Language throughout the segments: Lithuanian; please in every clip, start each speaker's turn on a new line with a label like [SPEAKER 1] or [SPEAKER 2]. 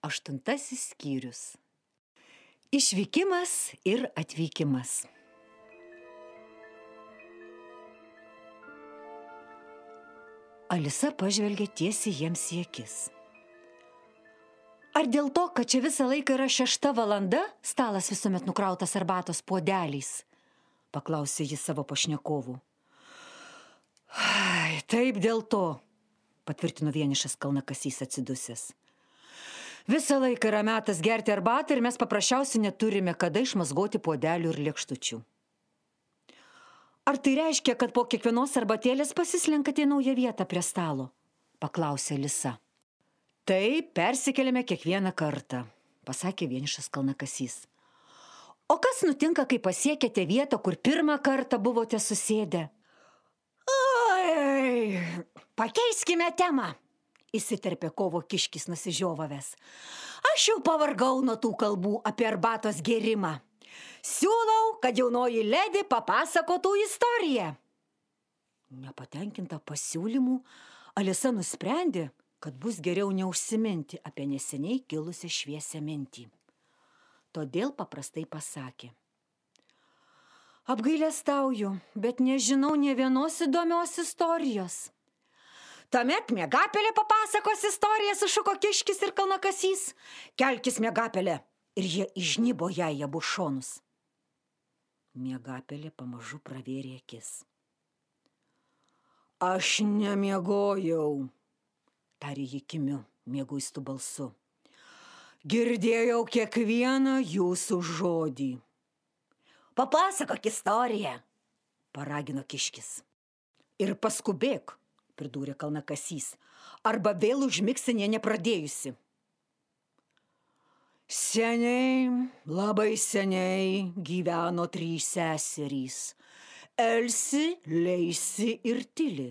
[SPEAKER 1] Aštuntasis skyrius. Išvykimas ir atvykimas. Alisa pažvelgė tiesiai jiems į akis. Ar dėl to, kad čia visą laiką yra šešta valanda, stalas visuomet nukrautas arbatos puodeliais? Paklausė jis savo pašnekovų. Ai, taip dėl to, patvirtino vienišas kalnakasys atsidusęs. Visą laiką yra metas gerti arbatą ir mes paprasčiausiai neturime kada išmazgoti puodelių ir lėkštučių. Ar tai reiškia, kad po kiekvienos arbatėlės pasislenkate į naują vietą prie stalo? Paklausė Lisa. Taip, persikeliame kiekvieną kartą, pasakė vienišas kalnakasys. O kas nutinka, kai pasiekėte vietą, kur pirmą kartą buvote susėdę? Oi, pakeiskime temą, įsiterpė kovo kiškis nusižiovavęs. Aš jau pavargau nuo tų kalbų apie arbatos gerimą. Siūlau, kad jaunoji ledė papasakotų istoriją. Nepatenkinta pasiūlymų, Alisa nusprendė, kad bus geriau neužsiminti apie neseniai kilusią šviesią mintį. Todėl paprastai pasakė. Apgailestauju, bet nežinau ne vienos įdomios istorijos. Tuomet mėgapelė papasakos istoriją, sušuko kiškis ir kalnakasys. Kelkis mėgapelė. Ir jie išnybo ją į abu šonus. Mėgapelė pamažu pravėrė akis. Aš nemiegojau, tarė jį kimiu, mėguistų balsu. Girdėjau kiekvieną jūsų žodį. Papasakok istoriją, paragino kiškis. Ir paskubėk, pridūrė kalnakasys, arba vėl užmigsi ne nepradėjusi. Seniai, labai seniai gyveno trys seserys - Elsi, Leisi ir Tili,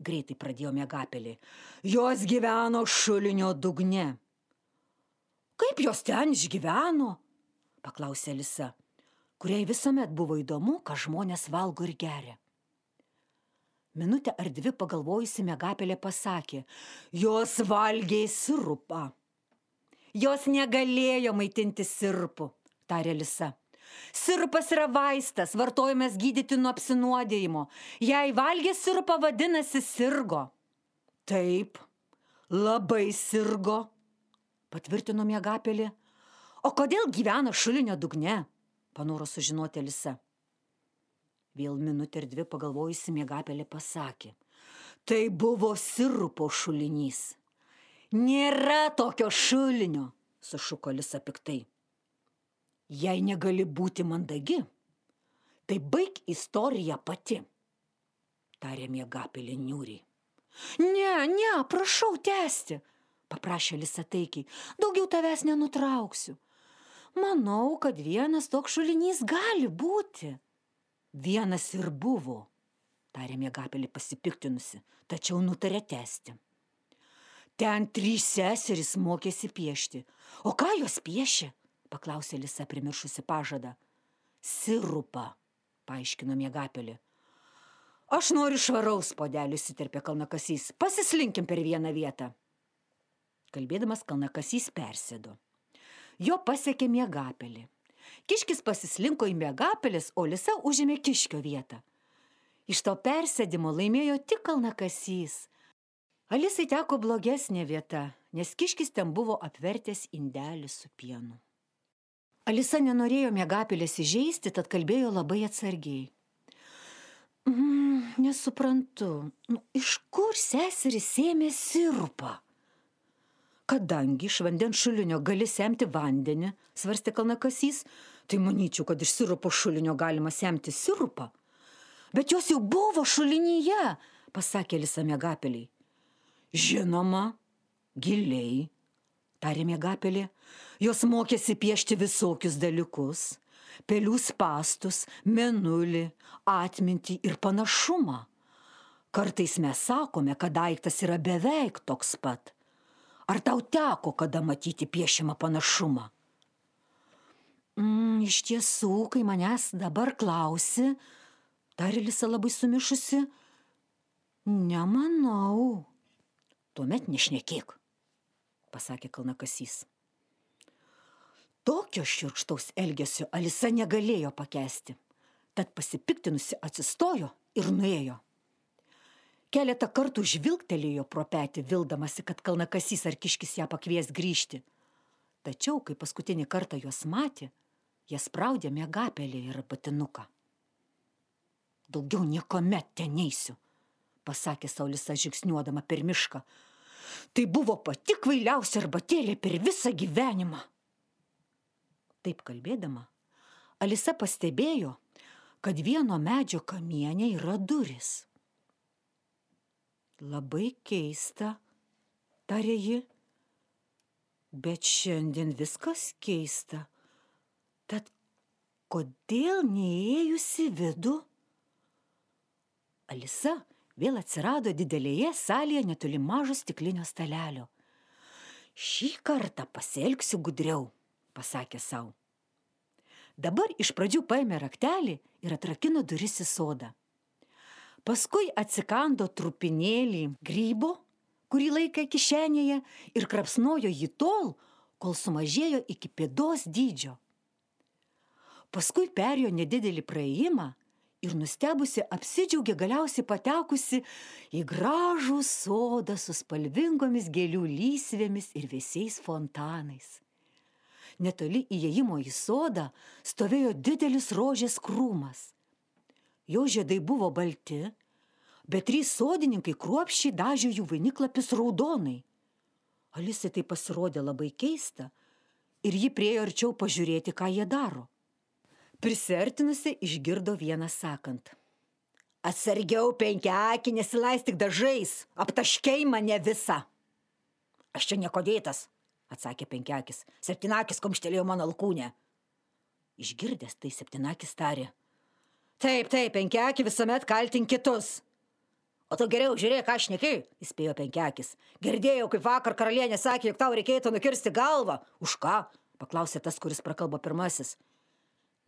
[SPEAKER 1] greitai pradėjo mėgapelį. Jos gyveno šulinio dugne. Kaip jos ten išgyveno? paklausė Lisa, kuriai visuomet buvo įdomu, ką žmonės valgo ir geria. Minutę ar dvi pagalvojusi Megapelė pasakė, jos valgė sirupą. Jos negalėjo maitinti sirpu, tarė Lisa. Sirupas yra vaistas, vartojamas gydyti nuo apsinuodėjimo. Jei valgė sirupą, vadinasi sirgo. Taip, labai sirgo, patvirtino Megapelė. O kodėl gyvena šulinio dugne? Panoro sužinoti Lisa. Vėl minutę ir dvi pagalvojusi mėgapelė pasakė. Tai buvo sirupo šulinys. Nėra tokio šulinio, sušuko Lisa piktai. Jei negali būti mandagi, tai baig istoriją pati, tarė mėgapelė niūriai. Ne, ne, prašau tęsti, paprašė Lisa taikiai, daugiau tavęs nenutrauksiu. Manau, kad vienas toks šulinys gali būti. Vienas ir buvo, tarė mėgapelį pasipiktinusi, tačiau nutarė tęsti. Ten trys seserys mokėsi piešti. O ką jos piešė? paklausė Lisa primiršusi pažadą. Sirupą, paaiškino mėgapelį. Aš noriu švaraus podelių, įsiterpė kalnakasys. Pasislinkim per vieną vietą. Kalbėdamas kalnakasys persėdo. Jo pasiekė mėgapelį. Kiškis pasislinko į mėgapelės, o Lisa užėmė kiškio vietą. Iš to persėdimo laimėjo tik kalnakasys. Alisai teko blogesnė vieta, nes kiškis ten buvo apvertęs indelį su pienu. Alisa nenorėjo mėgapelės įžeisti, tad kalbėjo labai atsargiai. Mm, nesuprantu, nu, iš kur seseris ėmė sirupą? Kadangi iš vandens šulinio gali semti vandenį, svarstė kalnakasys, tai manyčiau, kad iš sirupo šulinio galima semti sirupą. Bet jos jau buvo šulinyje, pasakė Lisa Megapeliai. Žinoma, giliai, tarė Megapelė, jos mokėsi piešti visokius dalykus - pelių spastus, menulį, atmintį ir panašumą. Kartais mes sakome, kad daiktas yra beveik toks pat Ar tau teko kada matyti piešimą panašumą? Mm, iš tiesų, kai manęs dabar klausi, tarė Lisa labai sumišusi, nemanau. Tuomet nešnekėk, pasakė kalnakasys. Tokio širkštaus elgesio Alisa negalėjo pakesti. Tad pasipiktinusi atsistojo ir nuėjo. Keletą kartų žvilgtelėjo pro petį, vildamasi, kad kalnakasys ar kiškis ją pakvies grįžti. Tačiau, kai paskutinį kartą juos matė, jie spraudė mėgapelį ir patinuką. Daugiau niekuomet ten neįsiu, pasakė Saulisa žingsniuodama per mišką. Tai buvo pati kvailiausia arbatėlė per visą gyvenimą. Taip kalbėdama, Alisa pastebėjo, kad vieno medžio kamienė yra duris. Labai keista, tarė ji, bet šiandien viskas keista. Tad kodėl neėjusi vidų? Alisa vėl atsirado didelėje salėje netoli mažo stiklinio stalelio. Šį kartą pasielgsiu gudriau, pasakė savo. Dabar iš pradžių paėmė raktelį ir atrakino duris į sodą. Paskui atsikando trupinėlį grybo, kurį laikė kišenėje ir krapsnojo jį tol, kol sumažėjo iki pėdos dydžio. Paskui perėjo nedidelį praėjimą ir nustebusi apsidžiaugė galiausiai patekusi į gražų sodą su spalvingomis gėlių lysvėmis ir vėsiais fontanais netoli įėjimo į sodą stovėjo didelis rožės krūmas. Jo žiedai buvo balti, bet trys sodininkai kruopščiai dažė jų vainiklapis raudonai. Alisai tai pasirodė labai keista ir ji priejo arčiau pažiūrėti, ką jie daro. Prisertinusi išgirdo vieną sakant. Atsargiau penkiakį nesilaistik dažais, aptaškiai mane visą. Aš čia nieko dėtas, atsakė penkiakis. Septynakis komštelėjo mano alkūnę. Išgirdęs tai septynakis tarė. Taip, taip, penkiakį visuomet kaltink kitus. O tu geriau žiūrėk, ką šneki, įspėjo penkiakis. Girdėjau, kaip vakar karalienė sakė, jog tau reikėtų nukirsti galvą. Už ką? paklausė tas, kuris prakalbo pirmasis.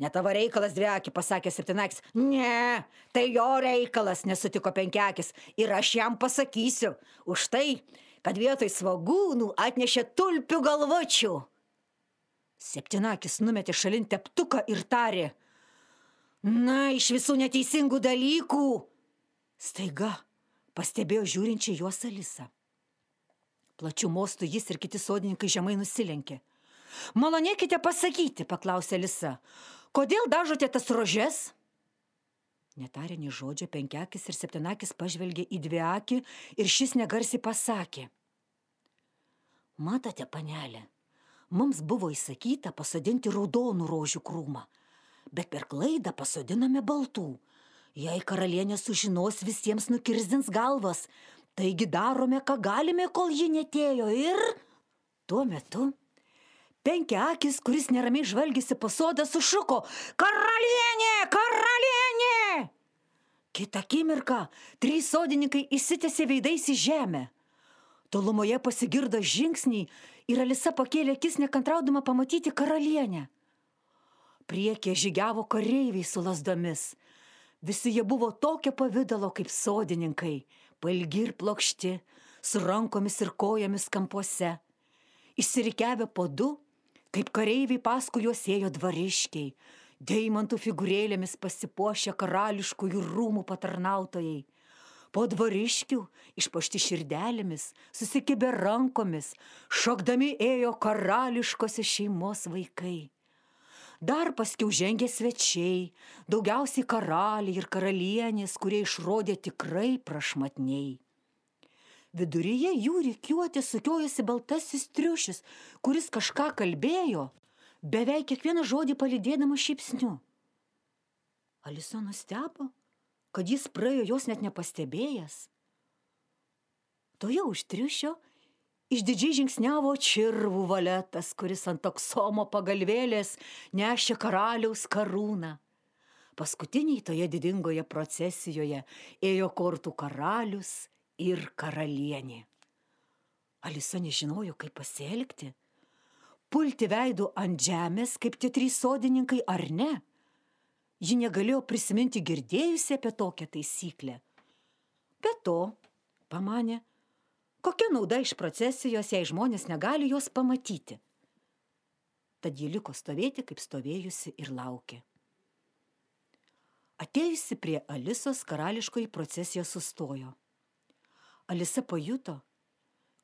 [SPEAKER 1] Ne tavo reikalas, dvieki, pasakė septynakis. Ne, tai jo reikalas, nesutiko penkiakis. Ir aš jam pasakysiu. Už tai, kad vietoj svagūnų atnešė tulpių galvočių. Septinakis numetė šalin teptuką ir tarė. Na, iš visų neteisingų dalykų. Staiga pastebėjo žiūrinčią juos Alisa. Plačių mostų jis ir kiti sodininkai žemai nusilenkė. Malonėkite pasakyti, paklausė Alisa, kodėl dažote tas rožes? Netarė nei žodžio, penkiakis ir septynakis pažvelgė į dvi akį ir šis negarsiai pasakė. Matote, panelė, mums buvo įsakyta pasodinti raudonų rožių krūmą, bet per klaidą pasodiname baltų. Jei karalienė sužinos, visiems nukirzdins galvas, taigi darome, ką galime, kol ji netėjo ir... Tuo metu penkiakis, kuris neramiai žvalgėsi po sodą, sušuko - Karalienė! Karalienė! Kita akimirka trys sodininkai įsitėsi veidais į žemę. Tolumoje pasigirdo žingsniai ir Alisa pakėlė akis nekantraudama pamatyti karalienę. Priekė žygiavo kareiviai su lasdomis. Visi jie buvo tokio pavydalo kaip sodininkai, pailgi ir plokšti, su rankomis ir kojomis kampuose. Išsirikiavę po du, kaip kareiviai paskui juos ėjo dvariškiai, deimantų figūrėlėmis pasipuošę karališkųjų rūmų patarnautojai. Po dvariškių, išpašti širdelėmis, susikibę rankomis, šokdami ėjo karališkosios šeimos vaikai. Dar paskiau žengė svečiai, daugiausiai karaliai ir karalienės, kurie išrodė tikrai prašmatniai. Viduryje jų reikiuoti sukiojosi baltasis triušis, kuris kažką kalbėjo, beveik kiekvieną žodį palydėdamas šypsniu. Alisa nustebo, kad jis praėjo jos net nepastebėjęs. Toje už triušio išdidžiai žingsniavo čirvų valetas, kuris ant toksomo pagalvėlės nešė karaliaus karūną. Paskutiniai toje didingoje procesijoje ėjo kortų karalius ir karalienė. Alisa nežinojo, kaip pasielgti pulti veidu ant žemės, kaip tie trys sodininkai, ar ne? Ji negalėjo prisiminti girdėjusi apie tokią taisyklę. Be to, pamanė, kokia nauda iš procesijos, jei žmonės negali jos pamatyti. Tad ji liko stovėti, kaip stovėjusi ir laukė. Atėjusi prie Alisos, karališkoji procesija sustojo. Alisa pajuto,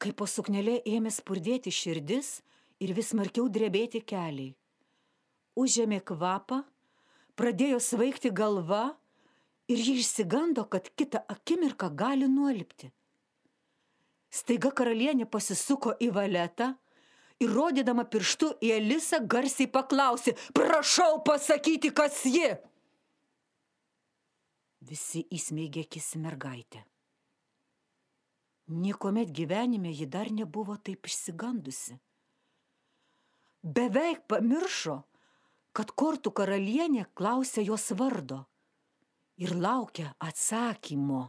[SPEAKER 1] kaip po suknelė ėmė spurdėti širdis ir vis smarkiau drebėti keliai. Užėmė kvapą, pradėjo svaigti galva ir ji išsigando, kad kitą akimirką gali nuolipti. Staiga karalienė pasisuko į valetą ir rodydama pirštu į Elisą garsiai paklausė, prašau pasakyti, kas ji. Visi įsmeigė akis mergaitę. Niekuomet gyvenime ji dar nebuvo taip išsigandusi. Beveik pamiršo, kad kortų karalienė klausė jos vardo ir laukia atsakymo.